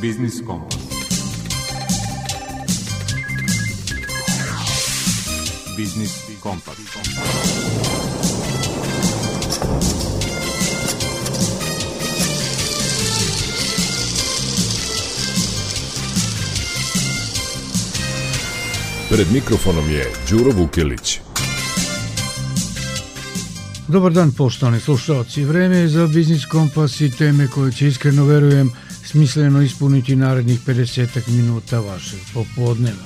Biznis Kompas. Biznis Kompas. Pred mikrofonom je Đuro Vukelić. Dobar dan poštovani slušalci. Vreme je za Biznis Kompas i teme koje će iskreno verujem smisleno ispuniti narednih 50 minuta vašeg popodneva.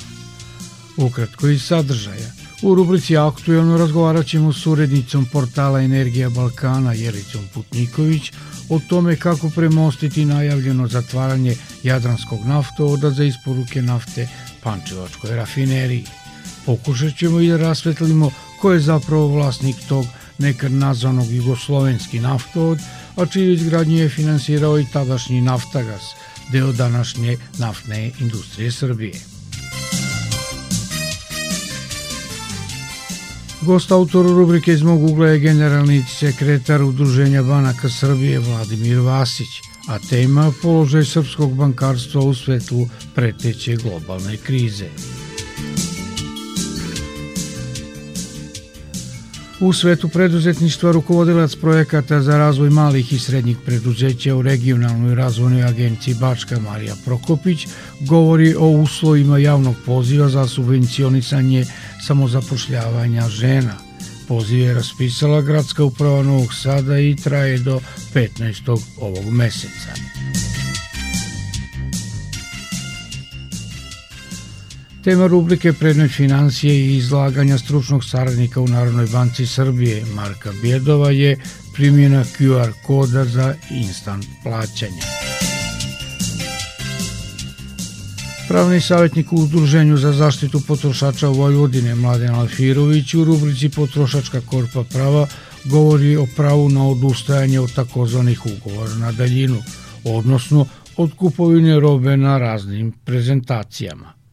Ukratko iz sadržaja. U rubrici Aktuelno razgovarat ćemo s urednicom portala Energija Balkana Jelicom Putniković o tome kako premostiti najavljeno zatvaranje Jadranskog naftovoda za isporuke nafte Pančevačkoj rafineriji. Pokušat ćemo i da rasvetlimo ko je zapravo vlasnik tog nekad nazvanog jugoslovenski naftovod, a čiju izgradnju je finansirao i tadašnji Naftagas, deo današnje naftne industrije Srbije. Gost autor rubrike iz mog ugla je generalni sekretar Udruženja banaka Srbije Vladimir Vasić, a tema položaj srpskog bankarstva u svetlu preteće globalne krize. U svetu preduzetništva rukovodilac projekata za razvoj malih i srednjih preduzeća u regionalnoj razvojnoj agenciji Bačka Marija Prokopić govori o uslovima javnog poziva za subvencionisanje samozapošljavanja žena. Poziv je raspisala Gradska uprava Novog Sada i traje do 15. ovog meseca. Tema rubrike Predmet financije i izlaganja stručnog saradnika u Narodnoj banci Srbije Marka Bjedova je primjena QR koda za instant plaćanje. Pravni savjetnik u Udruženju za zaštitu potrošača Vojvodine Mladen Alfirović u rubrici Potrošačka korpa prava govori o pravu na odustajanje od takozvanih ugovora na daljinu, odnosno od kupovine robe na raznim prezentacijama.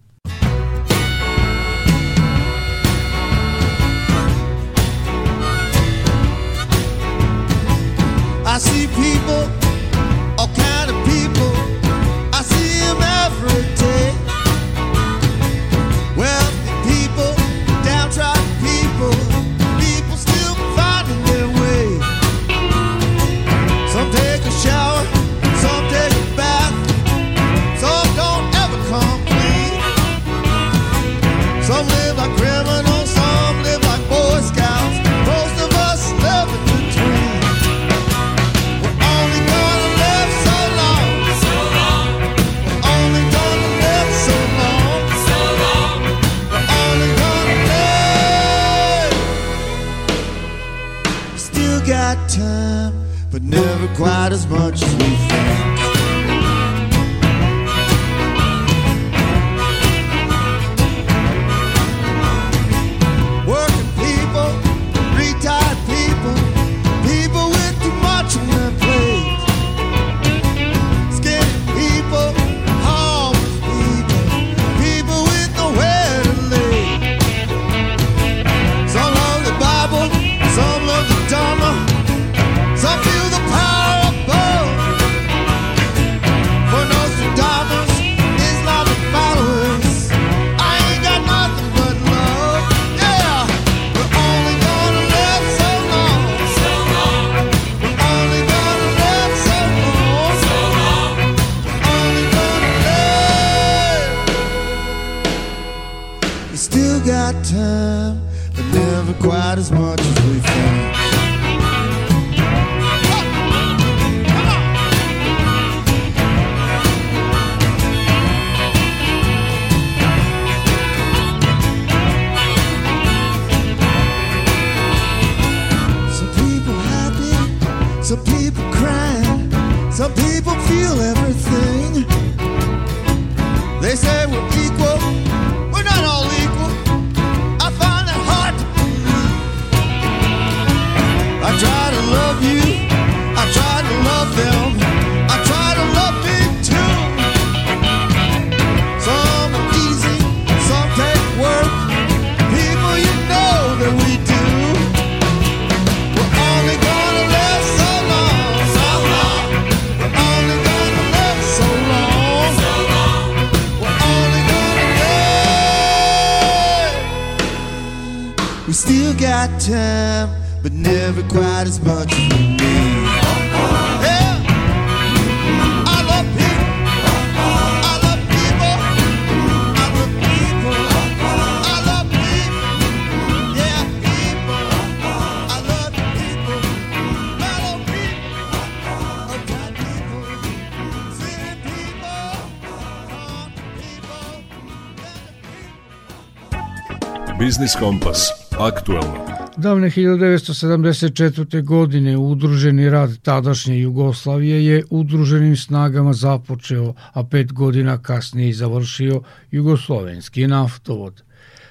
Quite as much as we you got time, but never quite as much as me. Business Compass. Aktualno. Davne 1974. godine udruženi rad tadašnje Jugoslavije je udruženim snagama započeo, a pet godina kasnije i završio Jugoslovenski naftovod.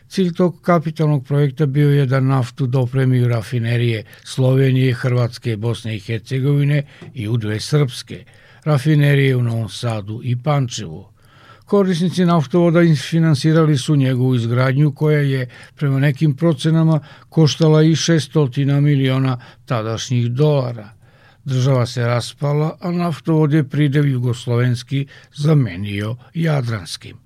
Cilj tog kapitalnog projekta bio je da naftu dopremi u rafinerije Slovenije, Hrvatske, Bosne i Hercegovine i u dve srpske, rafinerije u Novom Sadu i Pančevu. Korisnici naftovoda finansirali su njegovu izgradnju koja je prema nekim procenama koštala i 600 miliona tadašnjih dolara. Država se raspala, a naftovod je pridev jugoslovenski zamenio jadranskim.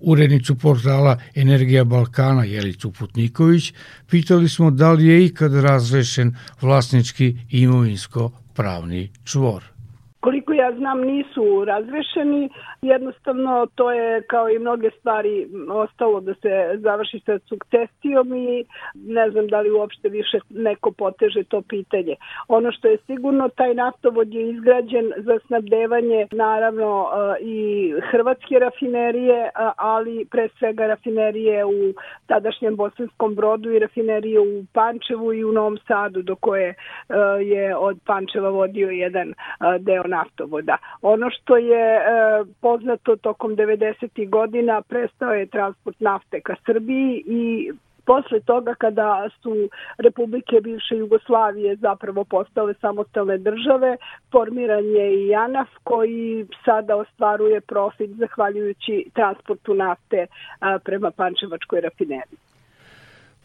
Urednicu portala Energija Balkana Jelicu Putniković pitali smo da li je ikad razrešen vlasnički imovinsko pravni čvor. koliko ja znam nisu razrešeni, jednostavno to je kao i mnoge stvari ostalo da se završi sa sukcesijom i ne znam da li uopšte više neko poteže to pitanje. Ono što je sigurno, taj naftovod je izgrađen za snabdevanje naravno i hrvatske rafinerije, ali pre svega rafinerije u tadašnjem Bosanskom brodu i rafinerije u Pančevu i u Novom Sadu do koje je od Pančeva vodio jedan deo naftovoda. Ono što je e, poznato tokom 90. godina prestao je transport nafte ka Srbiji i posle toga kada su republike bivše Jugoslavije zapravo postale samostalne države, formiran je i JANAF koji sada ostvaruje profit zahvaljujući transportu nafte prema Pančevačkoj rafineriji.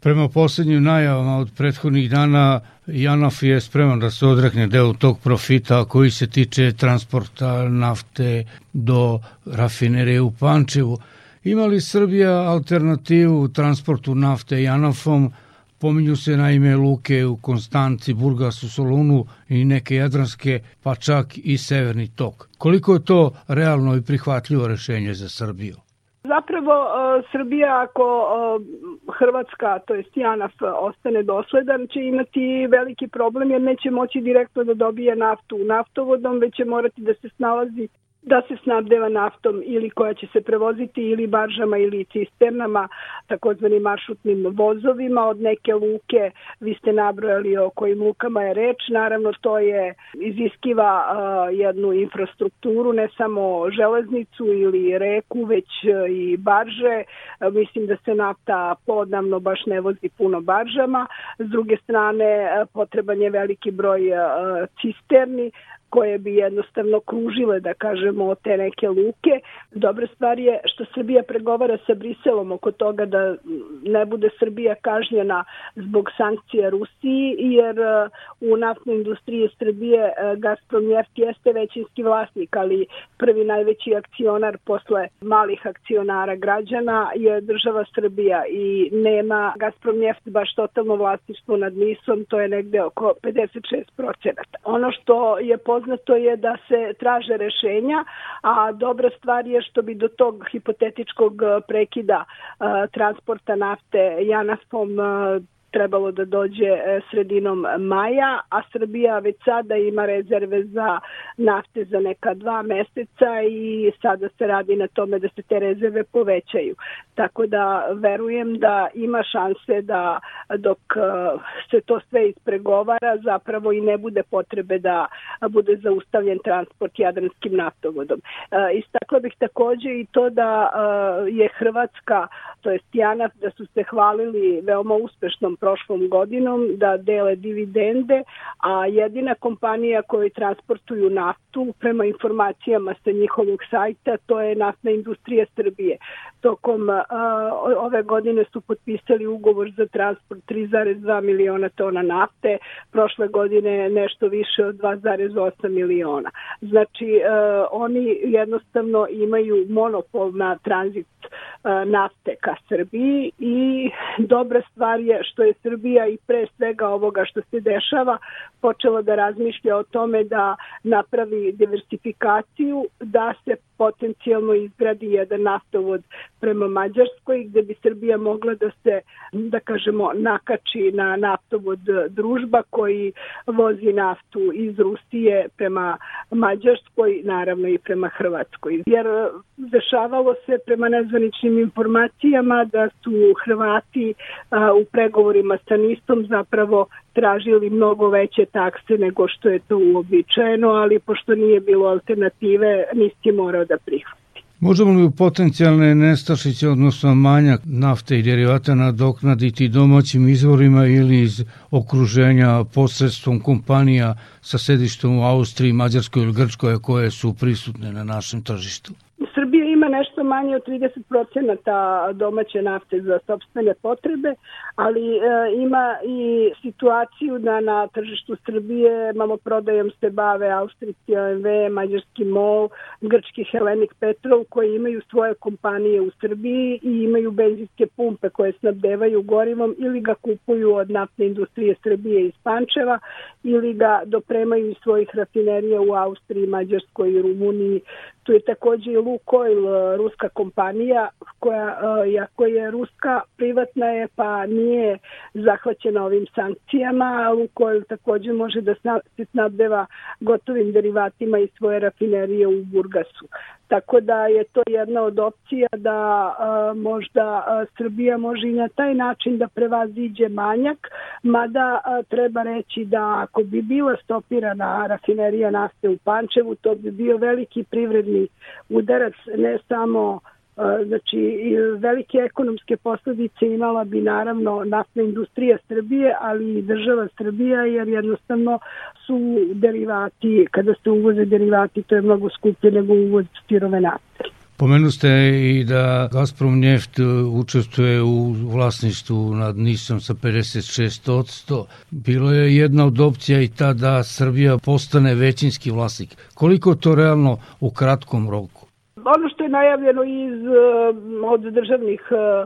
Prema poslednjim najavama od prethodnih dana, Janaf je spreman da se odrekne deo tog profita koji se tiče transporta nafte do rafinerije u Pančevu. Ima li Srbija alternativu transportu nafte Janafom? Pominju se naime luke u Konstanci, Burgasu, Solunu i neke jadranske, pa čak i severni tok. Koliko je to realno i prihvatljivo rešenje za Srbiju? Zapravo uh, Srbija ako uh, Hrvatska, to jest Janaf, ostane dosledan, će imati veliki problem jer neće moći direktno da dobije naftu naftovodom, već će morati da se snalazi da se snabdeva naftom ili koja će se prevoziti ili baržama ili cisternama, takozvanim maršrutnim vozovima od neke luke. Vi ste nabrojali o kojim lukama je reč. Naravno, to je iziskiva uh, jednu infrastrukturu, ne samo železnicu ili reku, već uh, i barže. Uh, mislim da se nafta podnavno baš ne vozi puno baržama. S druge strane, potreban je veliki broj cisterni, koje bi jednostavno kružile, da kažemo, te neke luke. Dobra stvar je što Srbija pregovara sa Briselom oko toga da ne bude Srbija kažnjena zbog sankcija Rusiji, jer uh, u naftnoj industriji Srbije uh, Gazprom Neft jeste većinski vlasnik, ali prvi najveći akcionar posle malih akcionara građana je država Srbija i nema Gazprom Neft baš totalno vlasništvo nad Nisom, to je negde oko 56%. Ono što je poznato poznato je da se traže rešenja, a dobra stvar je što bi do tog hipotetičkog prekida transporta nafte Janafom trebalo da dođe e, sredinom maja, a Srbija već sada ima rezerve za nafte za neka dva meseca i sada se radi na tome da se te rezerve povećaju. Tako da verujem da ima šanse da dok e, se to sve ispregovara zapravo i ne bude potrebe da bude zaustavljen transport jadranskim naftovodom. E, istakla bih takođe i to da je Hrvatska, to jest Janaf, da su se hvalili veoma uspešnom prošlom godinom da dele dividende, a jedina kompanija koja transportuju naftu prema informacijama sa njihovog sajta to je naftna industrija Srbije. Tokom a, ove godine su potpisali ugovor za transport 3,2 miliona tona nafte, prošle godine nešto više od 2,8 miliona. Znači, a, oni jednostavno imaju monopol na tranzit a, nafte ka Srbiji i dobra stvar je što je je Srbija i pre svega ovoga što se dešava počela da razmišlja o tome da napravi diversifikaciju, da se potencijalno izgradi jedan naftovod prema Mađarskoj gde bi Srbija mogla da se, da kažemo, nakači na naftovod družba koji vozi naftu iz Rusije prema Mađarskoj, naravno i prema Hrvatskoj. Jer dešavalo se prema nezvaničnim informacijama da su Hrvati a, u pregovorima sa Nistom zapravo tražili mnogo veće takse nego što je to uobičajeno, ali pošto nije bilo alternative, Nist je morao da prihvati. Možemo li u potencijalne nestašice, odnosno manjak nafte i derivata nadoknaditi domaćim izvorima ili iz okruženja posredstvom kompanija sa sedištom u Austriji, Mađarskoj ili Grčkoj koje su prisutne na našem tržištu? Srbija ima nešto manje od 30% domaće nafte za sobstvene potrebe, ali e, ima i situaciju da na tržištu Srbije prodajom se bave Austrijski OMV, Mađarski MOL, Grčki Hellenic Petrol koji imaju svoje kompanije u Srbiji i imaju benzinske pumpe koje snabdevaju gorivom ili ga kupuju od naftne industrije Srbije iz Pančeva ili ga dopremaju iz svojih rafinerija u Austriji, Mađarskoj i Rumuniji. Tu je takođe i Lukoil, e, ruska kompanija, koja, e, iako je ruska, privatna je, pa nije zahvaćena ovim sankcijama. Lukoil takođe može da se snabdeva gotovim derivatima iz svoje rafinerije u Burgasu. Tako da je to jedna od opcija da a, možda a, Srbija može i na taj način da prevaziđe manjak, mada a, treba reći da ako bi bila stopirana rafinerija nafte u Pančevu, to bi bio veliki privredni udarac ne samo znači velike ekonomske posledice imala bi naravno naftna industrija Srbije, ali i država Srbija, jer jednostavno su derivati, kada se uvoze derivati, to je mnogo skuplje nego uvoz sirove nafte. Pomenu ste i da Gazprom Njeft učestvuje u vlasništvu nad Nisom sa 56%. Bilo je jedna od opcija i ta da Srbija postane većinski vlasnik. Koliko to realno u kratkom roku? Ono što je najavljeno iz eh, od državnih eh,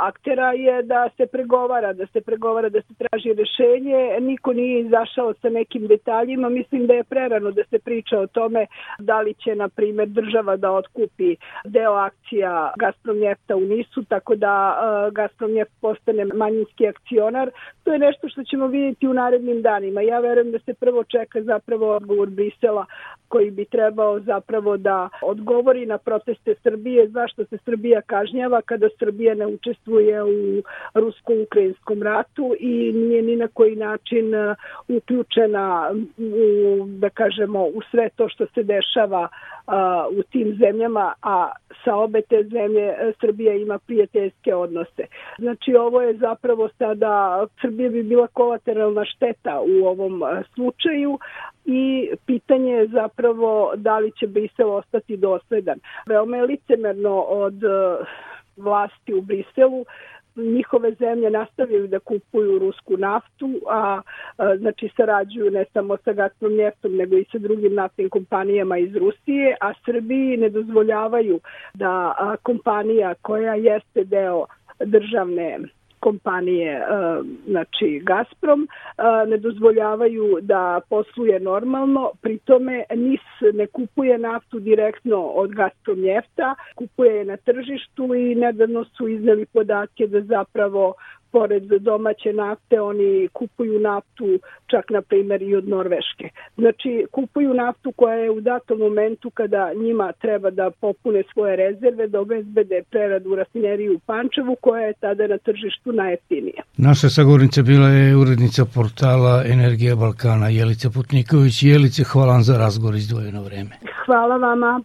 aktera je da se pregovara, da se pregovara, da se traži rešenje. Niko nije izašao sa nekim detaljima. Mislim da je prerano da se priča o tome da li će, na primer, država da otkupi deo akcija Gazprom Njefta u Nisu, tako da Gazprom Njeft postane manjinski akcionar. To je nešto što ćemo vidjeti u narednim danima. Ja verujem da se prvo čeka zapravo odgovor Brisela koji bi trebao zapravo da odgovori na proteste Srbije, zašto se Srbija kažnjava kada Srbija ne učestvuje u rusko-ukrajinskom ratu i nije ni na koji način uh, uključena u, da kažemo, u sve to što se dešava uh, u tim zemljama, a sa obe te zemlje uh, Srbija ima prijateljske odnose. Znači ovo je zapravo sada, Srbija bi bila kolateralna šteta u ovom slučaju, i pitanje je zapravo da li će Brisel ostati dosledan. Veoma je licemerno od e, vlasti u Briselu. Njihove zemlje nastavljaju da kupuju rusku naftu, a, a znači sarađuju ne samo sa Gazprom njeftom, nego i sa drugim naftnim kompanijama iz Rusije, a Srbiji ne dozvoljavaju da a, kompanija koja jeste deo državne kompanije, e, znači Gazprom, e, ne dozvoljavaju da posluje normalno, pri tome NIS ne kupuje naftu direktno od Gazprom njefta, kupuje je na tržištu i nedavno su izneli podatke da zapravo pored domaće nafte oni kupuju naftu čak na primjer i od Norveške. Znači kupuju naftu koja je u datom momentu kada njima treba da popune svoje rezerve, da obezbede preradu u rafineriju u Pančevu koja je tada na tržištu najjeftinija. Naša sagovornica bila je urednica portala Energija Balkana Jelica Putniković. Jelice, hvala vam za razgovor izdvojeno vreme. Hvala vama.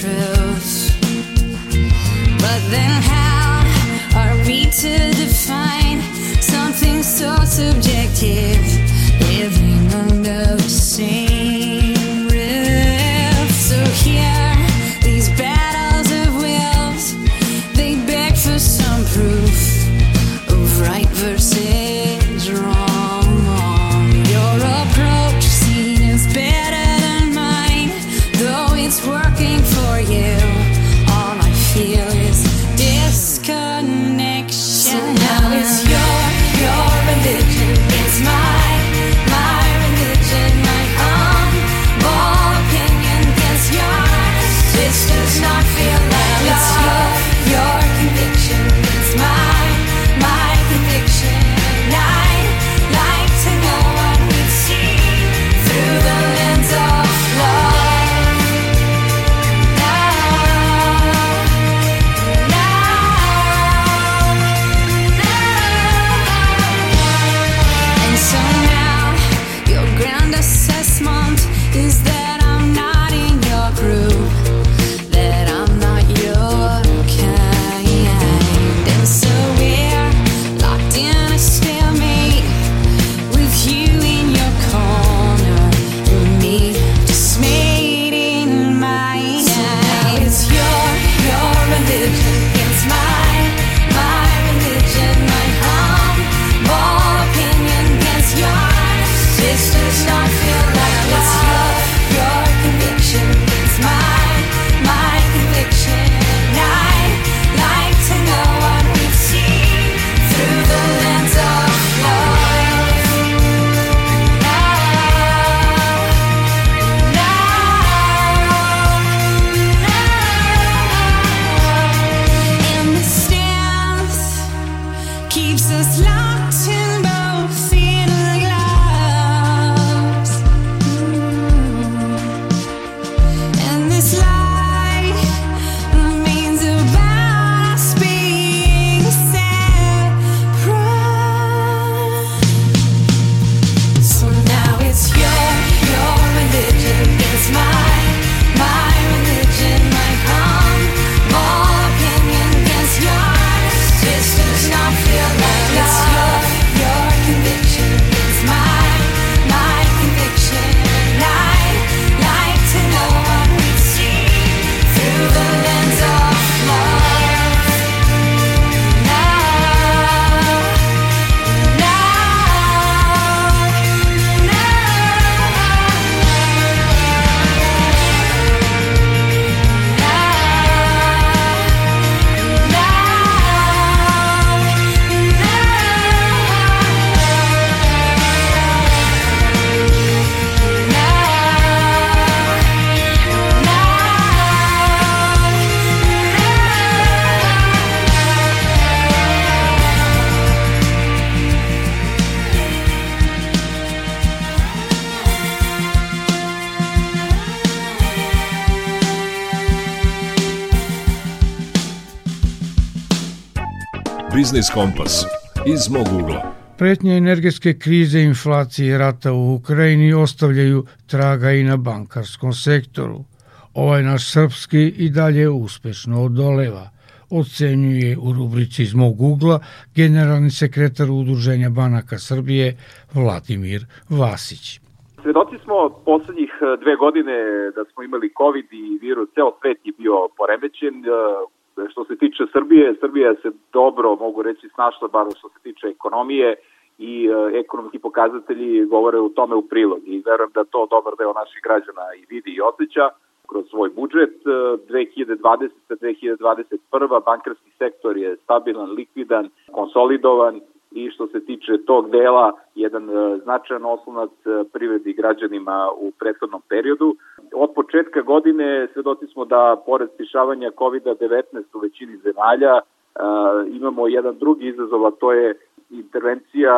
truths. But then, how are we to define something so subjective? Biznis Kompas iz mog ugla. Pretnje energetske krize, inflacije i rata u Ukrajini ostavljaju traga i na bankarskom sektoru. Ovaj naš srpski i dalje uspešno odoleva, ocenjuje u rubrici iz mog ugla generalni sekretar Udruženja banaka Srbije Vladimir Vasić. Svedoci smo poslednjih e, dve godine da smo imali COVID i virus, ceo svet je bio poremećen. E, Što se tiče Srbije, Srbija se dobro, mogu reći, snašla bar što se tiče ekonomije i e, ekonomski pokazatelji govore u tome u prilog i verujem da to dobar deo naših građana i vidi i osjeća kroz svoj budžet. 2020. 2021. bankarski sektor je stabilan, likvidan, konsolidovan i što se tiče tog dela, jedan e, značajan oslonac e, privredi građanima u prethodnom periodu. Od početka godine svedoci smo da, pored stišavanja COVID-19 u većini zemalja, e, imamo jedan drugi izazov, a to je intervencija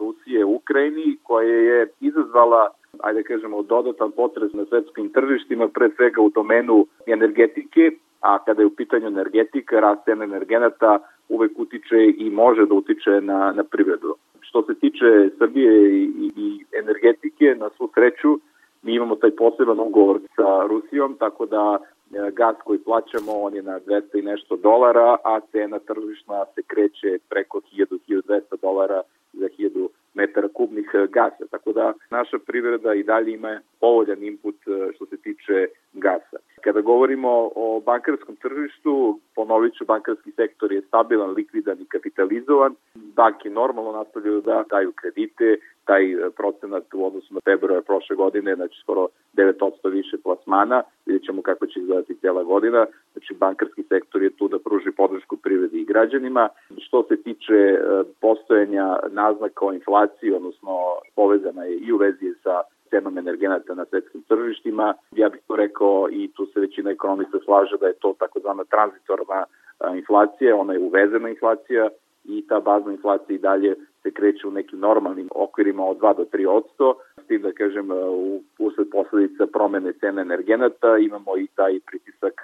Rusije u Ukrajini, koja je izazvala ajde da kažemo, dodatan potres na svetskim tržištima, pre svega u domenu energetike, a kada je u pitanju energetika, rast cena energenata uvek utiče i može da utiče na, na privredu. Što se tiče Srbije i, i, i energetike, na svu sreću, mi imamo taj poseban ugovor sa Rusijom, tako da e, gas koji plaćamo, on je na 200 i nešto dolara, a cena tržišna se kreće preko 1000-1200 dolara za 1000 metara kubnih e, gasa. Tako da naša privreda i dalje ima povoljan input e, što se tiče gasa. Kada govorimo o bankarskom tržištu, ponovit ću, bankarski sektor je stabilan, likvidan i kapitalizovan. Banke normalno nastavljaju da daju kredite, taj e, procenat u odnosu na februar prošle godine, znači skoro 9% više plasmana, vidjet ćemo kako će izgledati cijela godina, znači bankarski sektor je tu da pruži podršku privredi i građanima. Što se tiče e, postojanja naznaka o inflaciji, odnosno povezana je i u vezi sa cenom energenata na svetskim tržištima. Ja bih to rekao i tu se većina ekonomista slaže da je to takozvana transitorna inflacija, ona je uvezena inflacija i ta bazna inflacija i dalje se kreće u nekim normalnim okvirima od 2 do 3 odsto, s tim da kažem u, usled posledica promene cene energenata imamo i taj pritisak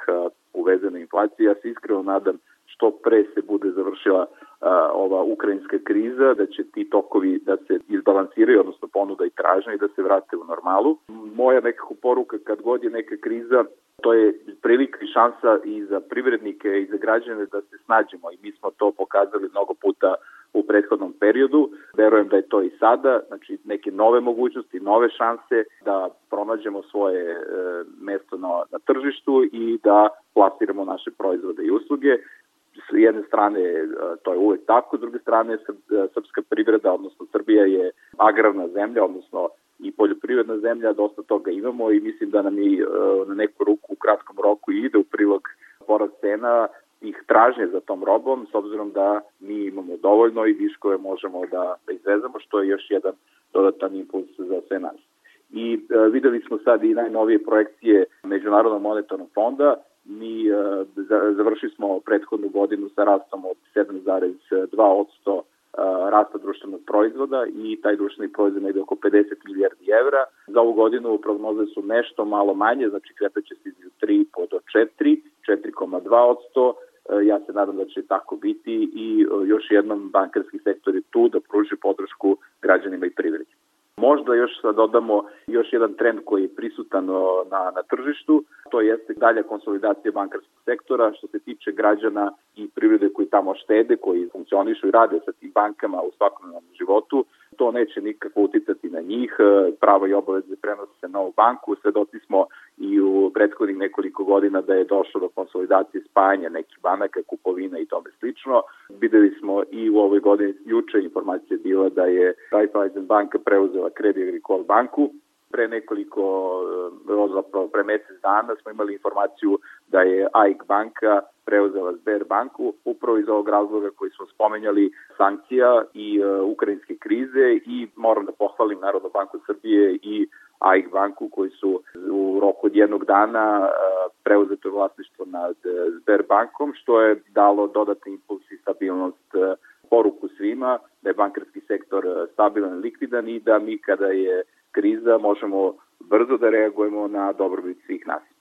uvezene inflacije. Ja se iskreno nadam što pre se bude završila a, ova ukrajinska kriza, da će ti tokovi da se izbalansiraju, odnosno ponuda i tražnja i da se vrate u normalu. Moja nekako poruka kad god je neka kriza, to je prilika i šansa i za privrednike i za građane da se snađemo i mi smo to pokazali mnogo puta u prethodnom periodu. Verujem da je to i sada, znači neke nove mogućnosti, nove šanse da pronađemo svoje e, mesto na, na tržištu i da plasiramo naše proizvode i usluge s jedne strane e, to je uvek tako, s druge strane e, srpska privreda, odnosno Srbija je agrarna zemlja, odnosno i poljoprivredna zemlja, dosta toga imamo i mislim da nam i e, na neku ruku u kratkom roku ide u prilog porast cena ih tražnje za tom robom, s obzirom da mi imamo dovoljno i viškove možemo da, da izvezamo, što je još jedan dodatan impuls za sve nas. I e, videli smo sad i najnovije projekcije Međunarodnog monetarnog fonda mi uh, završili smo prethodnu godinu sa rastom od 7,2% rasta društvenog proizvoda i taj društveni proizvod negde oko 50 milijardi evra. Za ovu godinu prognoze su nešto malo manje, znači kretaće se između 3,5 do 4, 4,2%. Ja se nadam da će tako biti i još jednom bankarski sektor je tu da pruži podršku građanima i privredi. Možda još da dodamo još jedan trend koji je prisutan na, na tržištu, to jeste dalja konsolidacija bankarskog sektora što se tiče građana i privrede koji tamo štede, koji funkcionišu i rade sa tim bankama u svakodnevnom životu. To neće nikako uticati na njih, prava i obaveze prenose se na ovu banku, svedoci smo i u prethodnih nekoliko godina da je došlo do konsolidacije spajanja nekih banaka, kupovina i tome slično. Videli smo i u ovoj godini, juče informacija bila da je Raiffeisen banka preuzela Credit Agricole banku, pre nekoliko, eh, zapravo pre mesec dana smo imali informaciju da je AIK banka preuzela Sber banku upravo iz ovog razloga koji smo spomenjali sankcija i uh, ukrajinske krize i moram da pohvalim Narodnu banku Srbije i AIK banku koji su u roku od jednog dana uh, preuzeto vlasništvo nad Sber bankom što je dalo dodatni impuls i stabilnost uh, poruku svima da je bankarski sektor stabilan i likvidan i da mi kada je kriza možemo brzo da reagujemo na dobrobit svih nas.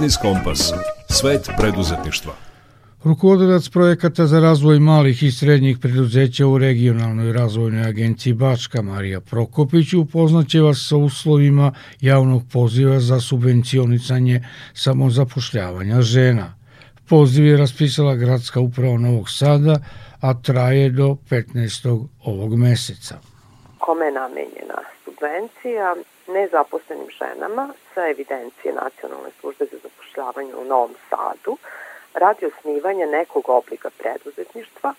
Biznis Kompas. Svet preduzetništva. Rukovodilac projekata za razvoj malih i srednjih preduzeća u regionalnoj razvojnoj agenciji Bačka Marija Prokopić upoznaće vas sa uslovima javnog poziva za subvencionicanje samozapošljavanja žena. Poziv je raspisala gradska uprava Novog Sada, a traje do 15. ovog meseca. Kome je namenjena subvencija? Nezaposlenim ženama sa evidencije Nacionalne službe za zapošljavanje u Novom Sadu radi osnivanja nekog oblika preduzetništva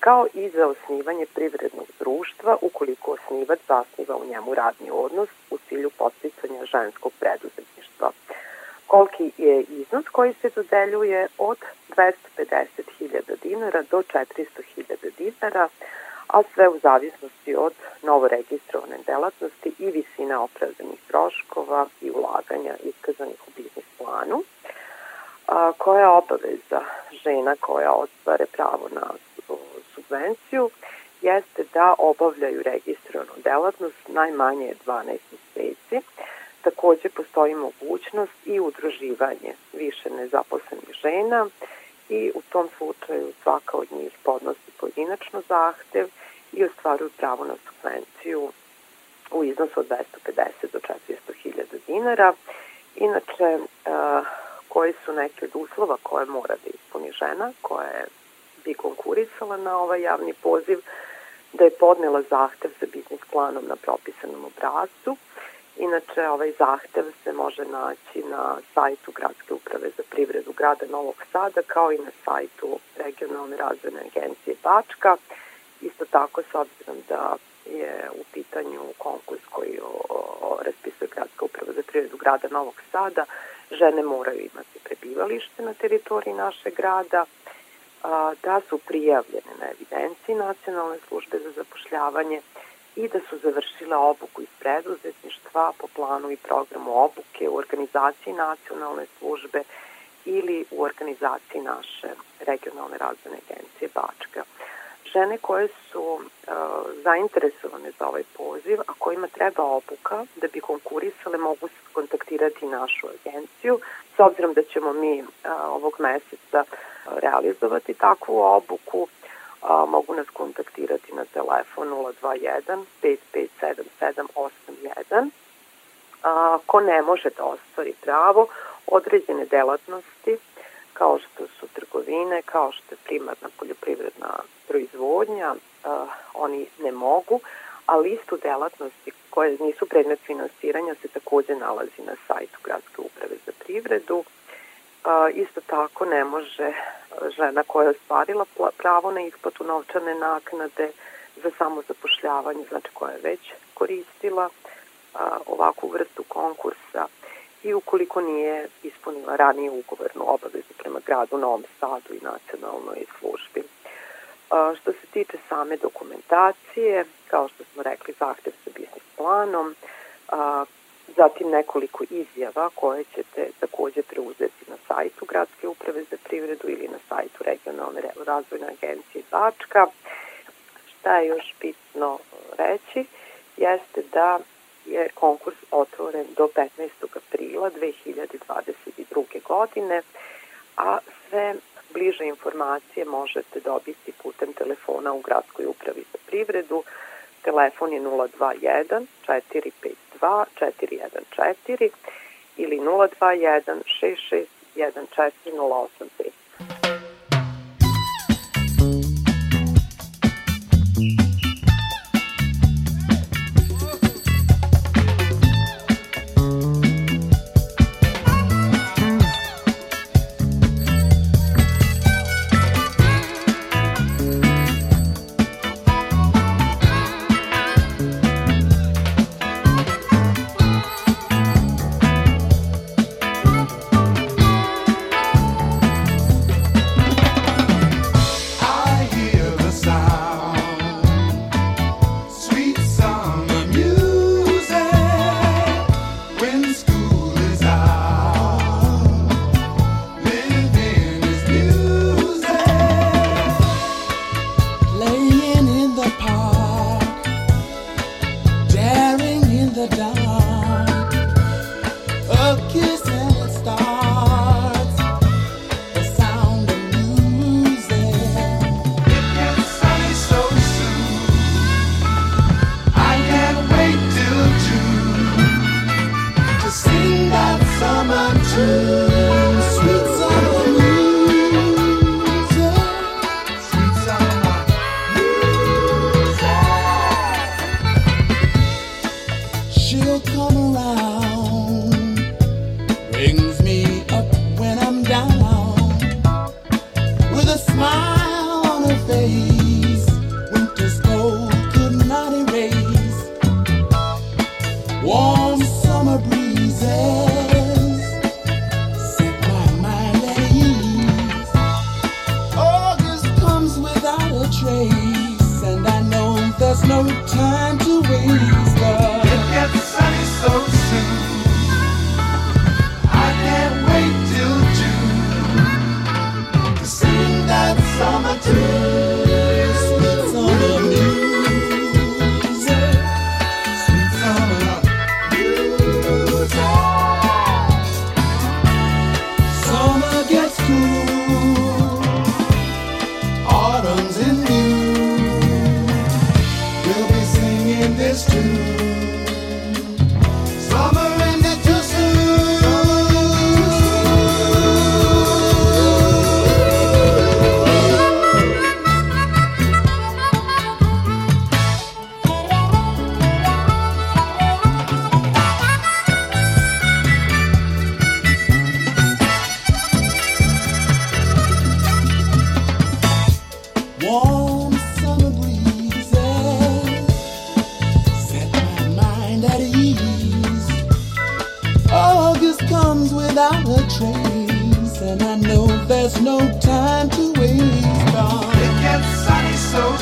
kao i za osnivanje privrednog društva ukoliko osnivač zasniva u njemu radni odnos u cilju posticanja ženskog preduzetništva koliki je iznos koji se dodeljuje od 250.000 dinara do 400.000 dinara, a sve u zavisnosti od novoregistrovane delatnosti i visine opravdanih troškova i ulaganja iskazanih u biznis planu. A, koja je obaveza žena koja ostvare pravo na subvenciju jeste da obavljaju registrovanu delatnost najmanje 12 meseci, Takođe postoji mogućnost i udruživanje više nezaposlenih žena i u tom slučaju svaka od njih podnosi pojedinačno zahtev i ostvaruju pravo na subvenciju u iznosu od 250 do 400 hiljada dinara. Inače, koji su neke od uslova koje mora da ispuni žena koja bi konkurisala na ovaj javni poziv, da je podnela zahtev za biznis planom na propisanom obrazcu, Inače, ovaj zahtev se može naći na sajtu Gradske uprave za privredu grada Novog Sada, kao i na sajtu Regionalne razvojne agencije Bačka. Isto tako, s obzirom da je u pitanju konkurs koji o, raspisuje Gradska uprava za privredu grada Novog Sada, žene moraju imati prebivalište na teritoriji naše grada, a, da su prijavljene na evidenciji Nacionalne službe za zapošljavanje, i da su završile obuku iz preduzetništva po planu i programu obuke u organizaciji nacionalne službe ili u organizaciji naše regionalne razvojne agencije Bačka. Žene koje su uh, zainteresovane za ovaj poziv, a kojima treba obuka da bi konkurisale, mogu kontaktirati našu agenciju, s obzirom da ćemo mi uh, ovog meseca realizovati takvu obuku, a, mogu nas kontaktirati na telefon 021 557781. A, ko ne može da ostvari pravo, određene delatnosti kao što su trgovine, kao što je primarna poljoprivredna proizvodnja, oni ne mogu, a listu delatnosti koje nisu predmet finansiranja se takođe nalazi na sajtu Gradske uprave za privredu. Isto tako ne može žena koja je ostvarila pravo na isplatu novčane naknade za samozapošljavanje, znači koja je već koristila ovakvu vrstu konkursa i ukoliko nije ispunila ranije ugovornu obavezu prema gradu Novom Sadu i nacionalnoj službi. A, što se tiče same dokumentacije, kao što smo rekli, zahtev sa biznis planom, a, zatim nekoliko izjava koje ćete takođe preuzeti na sajtu Gradske uprave za privredu ili na sajtu regionalne razvojne agencije Bačka. Šta je još bitno reći jeste da je konkurs otvoren do 15. aprila 2022. godine, a sve bliže informacije možete dobiti putem telefona u Gradskoj upravi za privredu. Telefon je 021 452 414 ili 021 66 408 mind at ease. August comes without a trace, and I know there's no time to waste. It gets sunny so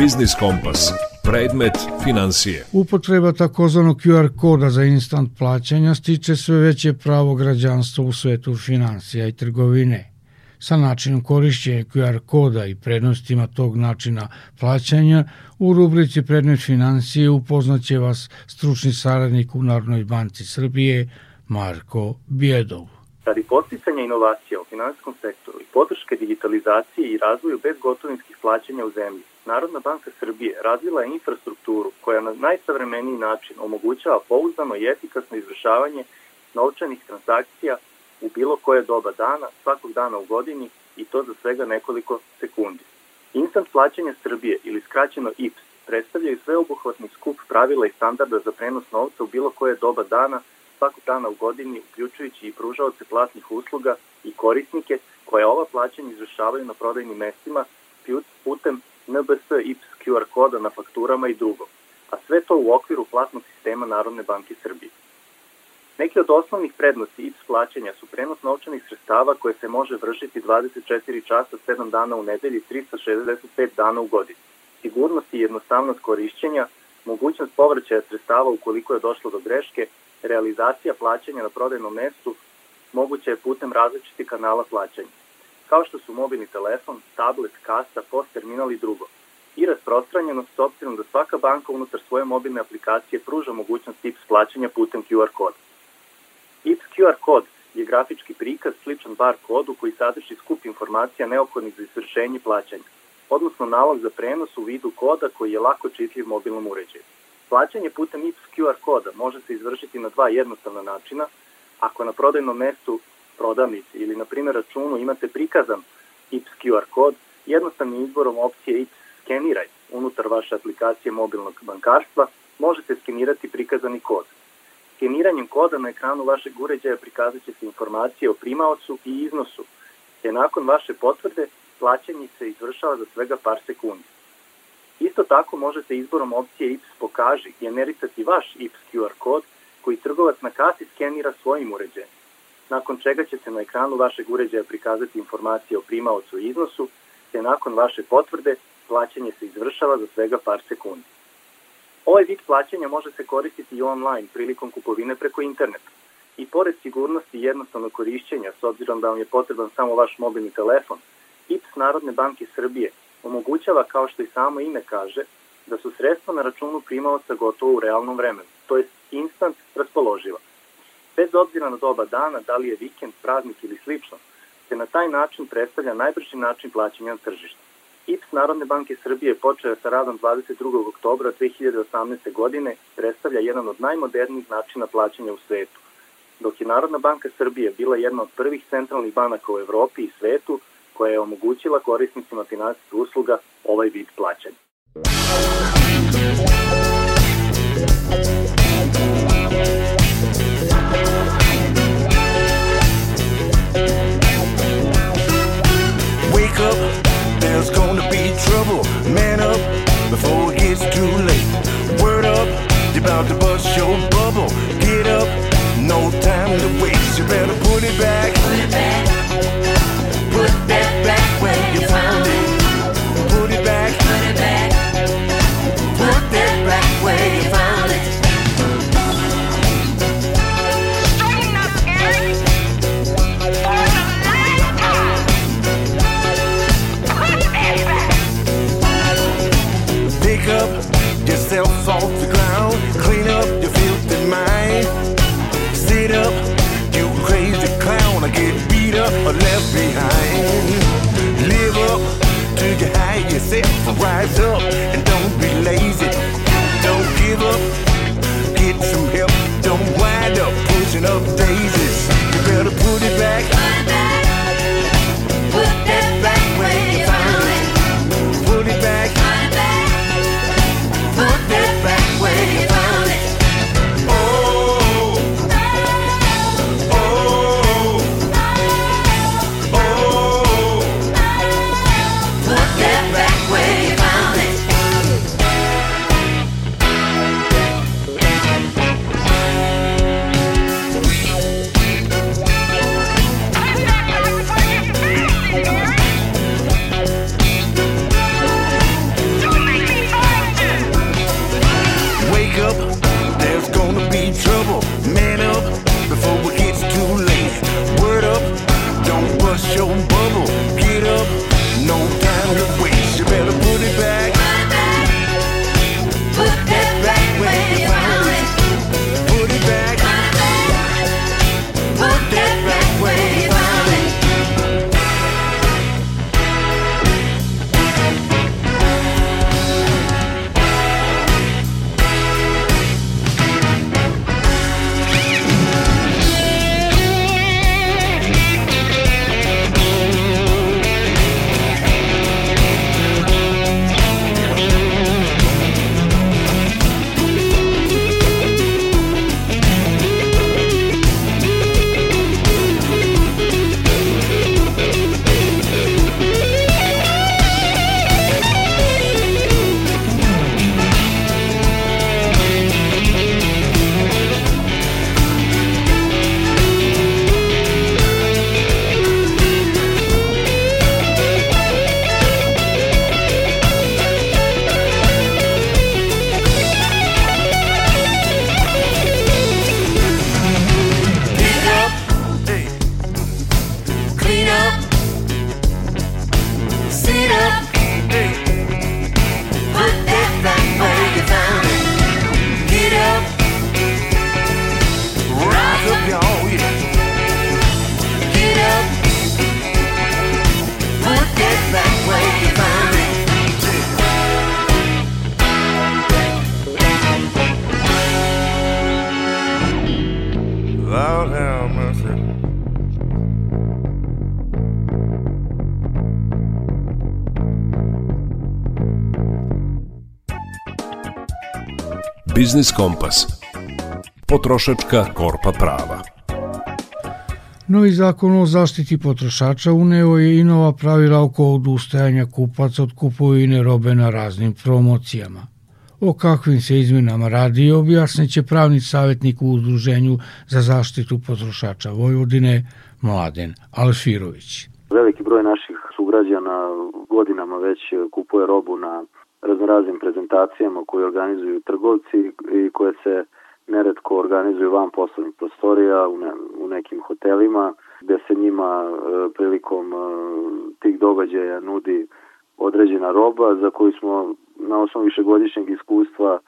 Biznis Kompas. Predmet financije. Upotreba takozvanog QR koda za instant plaćanja stiče sve veće pravo građanstva u svetu financija i trgovine. Sa načinom korišćenja QR koda i prednostima tog načina plaćanja u rubrici Predmet financije upoznaće vas stručni saradnik u Narodnoj banci Srbije Marko Bjedov. Radi posticanja inovacija u finansijskom sektoru i podrške digitalizaciji i razvoju bezgotovinskih plaćanja u zemlji, Narodna banka Srbije razvila je infrastrukturu koja na najsavremeniji način omogućava pouzdano i efikasno izvršavanje novčanih transakcija u bilo koje doba dana, svakog dana u godini i to za svega nekoliko sekundi. Instant plaćanja Srbije ili skraćeno IPS predstavljaju sveobuhvatni skup pravila i standarda za prenos novca u bilo koje doba dana, svakog dana u godini, uključujući i pružaoce platnih usluga i korisnike koje ova plaćanja izvršavaju na prodajnim mestima putem NBS IPS QR koda na fakturama i drugo, a sve to u okviru platnog sistema Narodne banke Srbije. Neki od osnovnih prednosti IPS plaćanja su prenos novčanih sredstava koje se može vršiti 24 časa 7 dana u nedelji 365 dana u godini. Sigurnost i jednostavnost korišćenja, mogućnost povraćaja sredstava ukoliko je došlo do greške, realizacija plaćanja na prodajnom mestu moguće je putem različitih kanala plaćanja, kao što su mobilni telefon, tablet, kasa, post terminal i drugo, i rasprostranjenost s obzirom da svaka banka unutar svoje mobilne aplikacije pruža mogućnost IPS plaćanja putem QR koda. IPS QR kod je grafički prikaz sličan bar kodu koji sadrži skup informacija neophodnih za izvršenje plaćanja, odnosno nalog za prenos u vidu koda koji je lako čitljiv mobilnom uređaju. Plaćanje putem IPS QR koda može se izvršiti na dva jednostavna načina, ako na prodajnom mestu prodavnici ili na primjer računu imate prikazan IPS QR kod, jednostavnim izborom opcije IPS skeniraj unutar vaše aplikacije mobilnog bankarstva možete skenirati prikazani kod. Skeniranjem koda na ekranu vašeg uređaja prikazat će se informacije o primaocu i iznosu, te nakon vaše potvrde plaćanje se izvršava za svega par sekundi. Isto tako možete izborom opcije IPS pokaži generisati vaš IPS QR kod koji trgovac na kasi skenira svojim uređajem, nakon čega će se na ekranu vašeg uređaja prikazati informacije o primaocu i iznosu, te nakon vaše potvrde plaćanje se izvršava za svega par sekundi. Ovaj vid plaćanja može se koristiti i online prilikom kupovine preko interneta. I pored sigurnosti i jednostavnog korišćenja, s obzirom da vam je potreban samo vaš mobilni telefon, IPS Narodne banke Srbije omogućava, kao što i samo ime kaže, da su sredstva na računu primaoca gotovo u realnom vremenu, to je instant raspoloživa. Bez obzira na doba dana, da li je vikend, praznik ili slično, se na taj način predstavlja najbrži način plaćanja na tržištu. IPS Narodne banke Srbije počeo sa radom 22. oktobra 2018. godine predstavlja jedan od najmodernijih načina plaćanja u svetu, dok je Narodna banka Srbije bila jedna od prvih centralnih banaka u Evropi i svetu koja je omogućila korisnicima finansijskih usluga ovaj vid plaćanja. Trouble. Man up before it gets too late. Word up, you're about to bust your bubble. Get up, no time to waste. You better put it back. Put it back. Rise up and don't be lazy. Don't give up, get some help. Don't wind up pushing up daisies. Biznis Kompas. Potrošačka korpa prava. Novi zakon o zaštiti potrošača uneo je i nova pravila oko odustajanja kupaca od kupovine robe na raznim promocijama. O kakvim se izmenama radi objasnit će pravni savjetnik u Udruženju za zaštitu potrošača Vojvodine Mladen Alfirović. Veliki broj naših sugrađana godinama već kupuje robu na raznoraznim prezentacijama koje organizuju trgovci i koje se neretko organizuju van poslovnih prostorija u, ne, u nekim hotelima gde se njima e, prilikom e, tih događaja nudi određena roba za koju smo na osnovu višegodišnjeg iskustva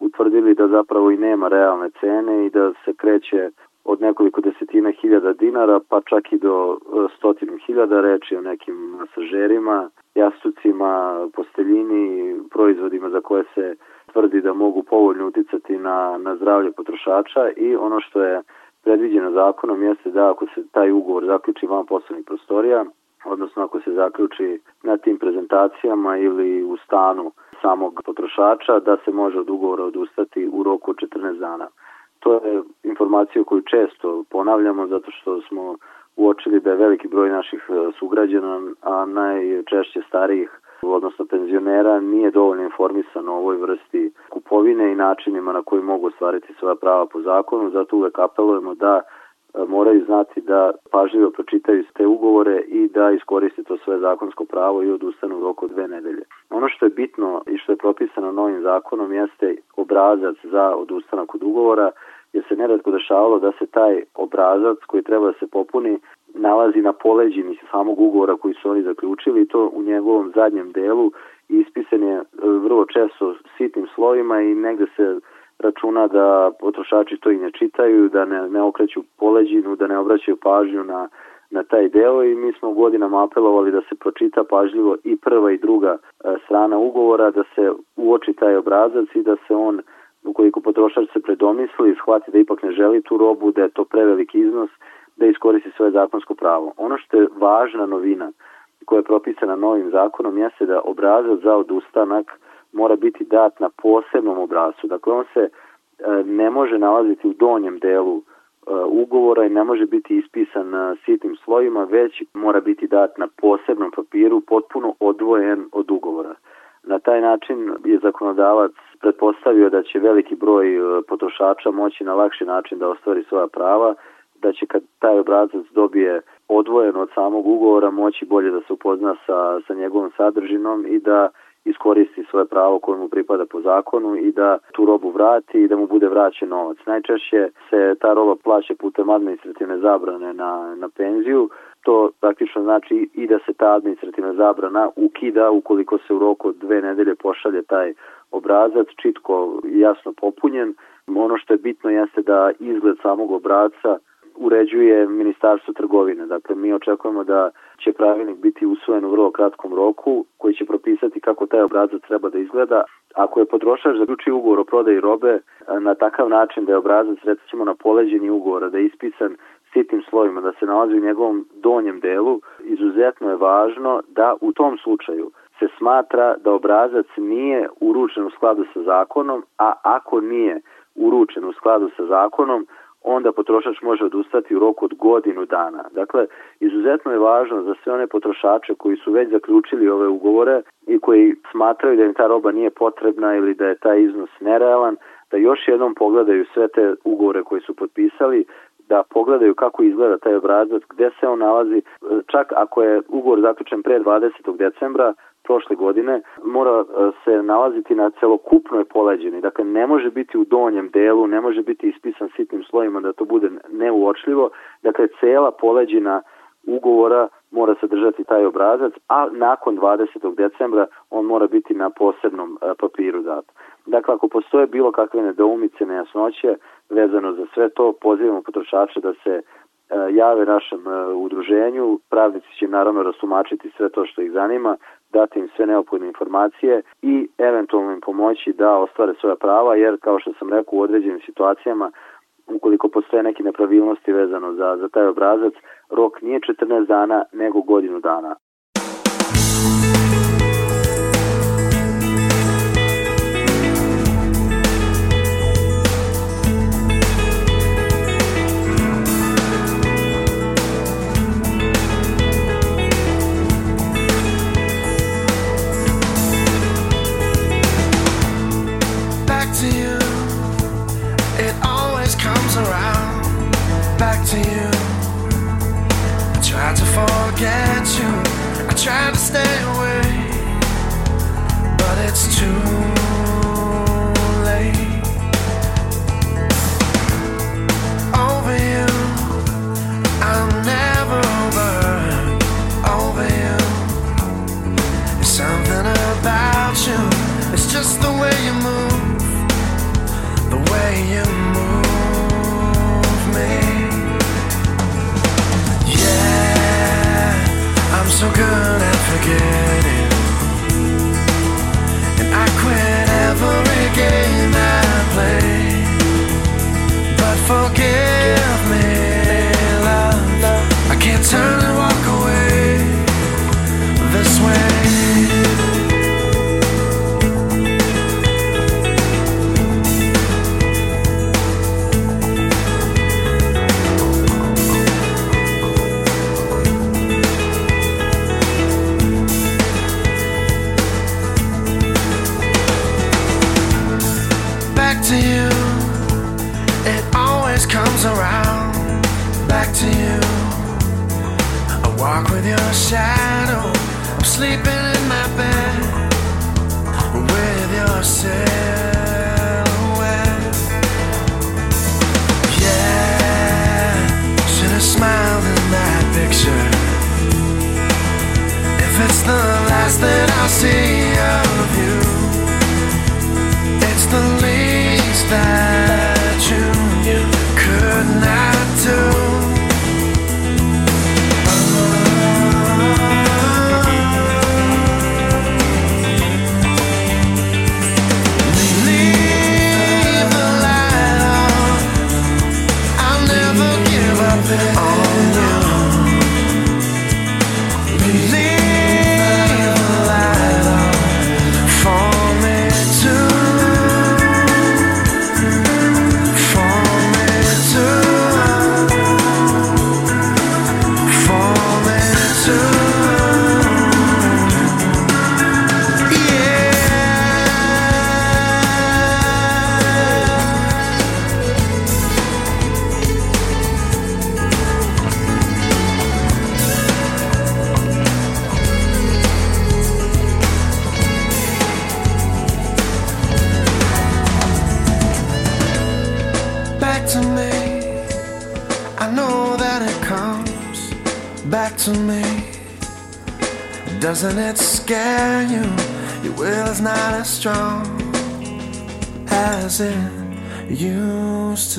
utvrdili da zapravo i nema realne cene i da se kreće od nekoliko desetina hiljada dinara pa čak i do e, stotinu hiljada reči o nekim masažerima, jastucima, posteljini, proizvodima za koje se tvrdi da mogu povoljno uticati na, na zdravlje potrošača i ono što je predviđeno zakonom jeste da ako se taj ugovor zaključi van poslovnih prostorija, odnosno ako se zaključi na tim prezentacijama ili u stanu samog potrošača da se može od ugovora odustati u roku od 14 dana. To je informacija koju često ponavljamo zato što smo uočili da je veliki broj naših e, sugrađana, a najčešće starijih odnosno penzionera nije dovoljno informisan o ovoj vrsti kupovine i načinima na koji mogu ostvariti svoja prava po zakonu, zato uvek apelujemo da e, moraju znati da pažljivo pročitaju te ugovore i da iskoriste to svoje zakonsko pravo i odustanu u roku dve nedelje. Ono što je bitno i što je propisano novim zakonom jeste obrazac za odustanak od ugovora, jer se neredko dešavalo da se taj obrazac koji treba da se popuni nalazi na poleđini samog ugovora koji su oni zaključili i to u njegovom zadnjem delu. Ispisan je e, vrlo često sitnim slovima i negde se računa da potrošači to i ne čitaju, da ne, ne okreću poleđinu, da ne obraćaju pažnju na, na taj deo i mi smo godinama apelovali da se pročita pažljivo i prva i druga e, strana ugovora, da se uoči taj obrazac i da se on ukoliko potrošač se predomisli i shvati da ipak ne želi tu robu, da je to preveliki iznos, da iskoristi svoje zakonsko pravo. Ono što je važna novina koja je propisana novim zakonom jeste da obrazac za odustanak mora biti dat na posebnom obrazcu. Dakle, on se e, ne može nalaziti u donjem delu e, ugovora i ne može biti ispisan na sitnim slojima, već mora biti dat na posebnom papiru, potpuno odvojen od ugovora. Na taj način je zakonodavac pretpostavio da će veliki broj e, potrošača moći na lakši način da ostvari svoja prava, da će kad taj obrazac dobije odvojen od samog ugovora moći bolje da se upozna sa, sa njegovom sadržinom i da iskoristi svoje pravo koje mu pripada po zakonu i da tu robu vrati i da mu bude vraćen novac. Najčešće se ta roba plaća putem administrativne zabrane na, na penziju, to praktično znači i da se ta administrativna zabrana ukida ukoliko se u roku od dve nedelje pošalje taj obrazac čitko jasno popunjen. Ono što je bitno jeste da izgled samog obrazca uređuje Ministarstvo trgovine. Dakle, mi očekujemo da će pravilnik biti usvojen u vrlo kratkom roku koji će propisati kako taj obrazac treba da izgleda. Ako je potrošač zaključio ugovor o prodaji robe na takav način da je obrazac recimo na poleđenju ugovora, da je ispisan sitnim slovima, da se nalazi u njegovom donjem delu, izuzetno je važno da u tom slučaju se smatra da obrazac nije uručen u skladu sa zakonom, a ako nije uručen u skladu sa zakonom, onda potrošač može odustati u roku od godinu dana. Dakle, izuzetno je važno za sve one potrošače koji su već zaključili ove ugovore i koji smatraju da im ta roba nije potrebna ili da je taj iznos nerealan, da još jednom pogledaju sve te ugovore koje su potpisali, da pogledaju kako izgleda taj obrazac, gde se on nalazi, čak ako je ugovor zaključen pre 20. decembra, prošle godine mora e, se nalaziti na celokupnoj poleđini. Dakle, ne može biti u donjem delu, ne može biti ispisan sitnim slojima da to bude neuočljivo. Dakle, cela poleđina ugovora mora sadržati taj obrazac, a nakon 20. decembra on mora biti na posebnom e, papiru dat. Dakle, ako postoje bilo kakve nedoumice, nejasnoće vezano za sve to, pozivamo potrošače da se E, jave našem e, udruženju, pravnici će naravno rastumačiti sve to što ih zanima, dati im sve neophodne informacije i eventualno im pomoći da ostvare svoja prava, jer kao što sam rekao u određenim situacijama, ukoliko postoje neke nepravilnosti vezano za, za taj obrazac, rok nije 14 dana, nego godinu dana. get you. I try to stay away, but it's too late. Over you, I'm never over. Over you, there's something about you. It's just the way you move, the way you. Move.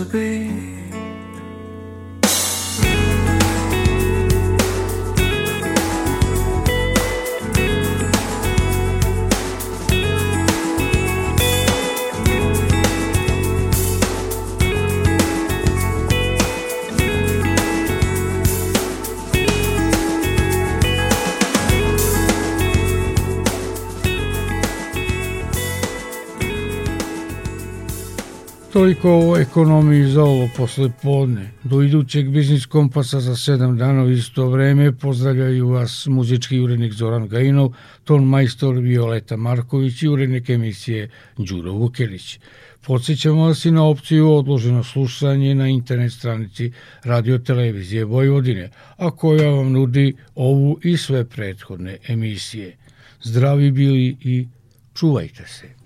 To be. Toliko o ekonomiji za ovo posle podne. Do idućeg biznis kompasa za sedam dana u isto vreme pozdravljaju vas muzički urednik Zoran Gajinov, ton majstor Violeta Marković i urednik emisije Đuro Vukelić. Podsećamo vas i na opciju odloženo slušanje na internet stranici Radio Televizije Vojvodine, a koja vam nudi ovu i sve prethodne emisije. Zdravi bili i čuvajte se.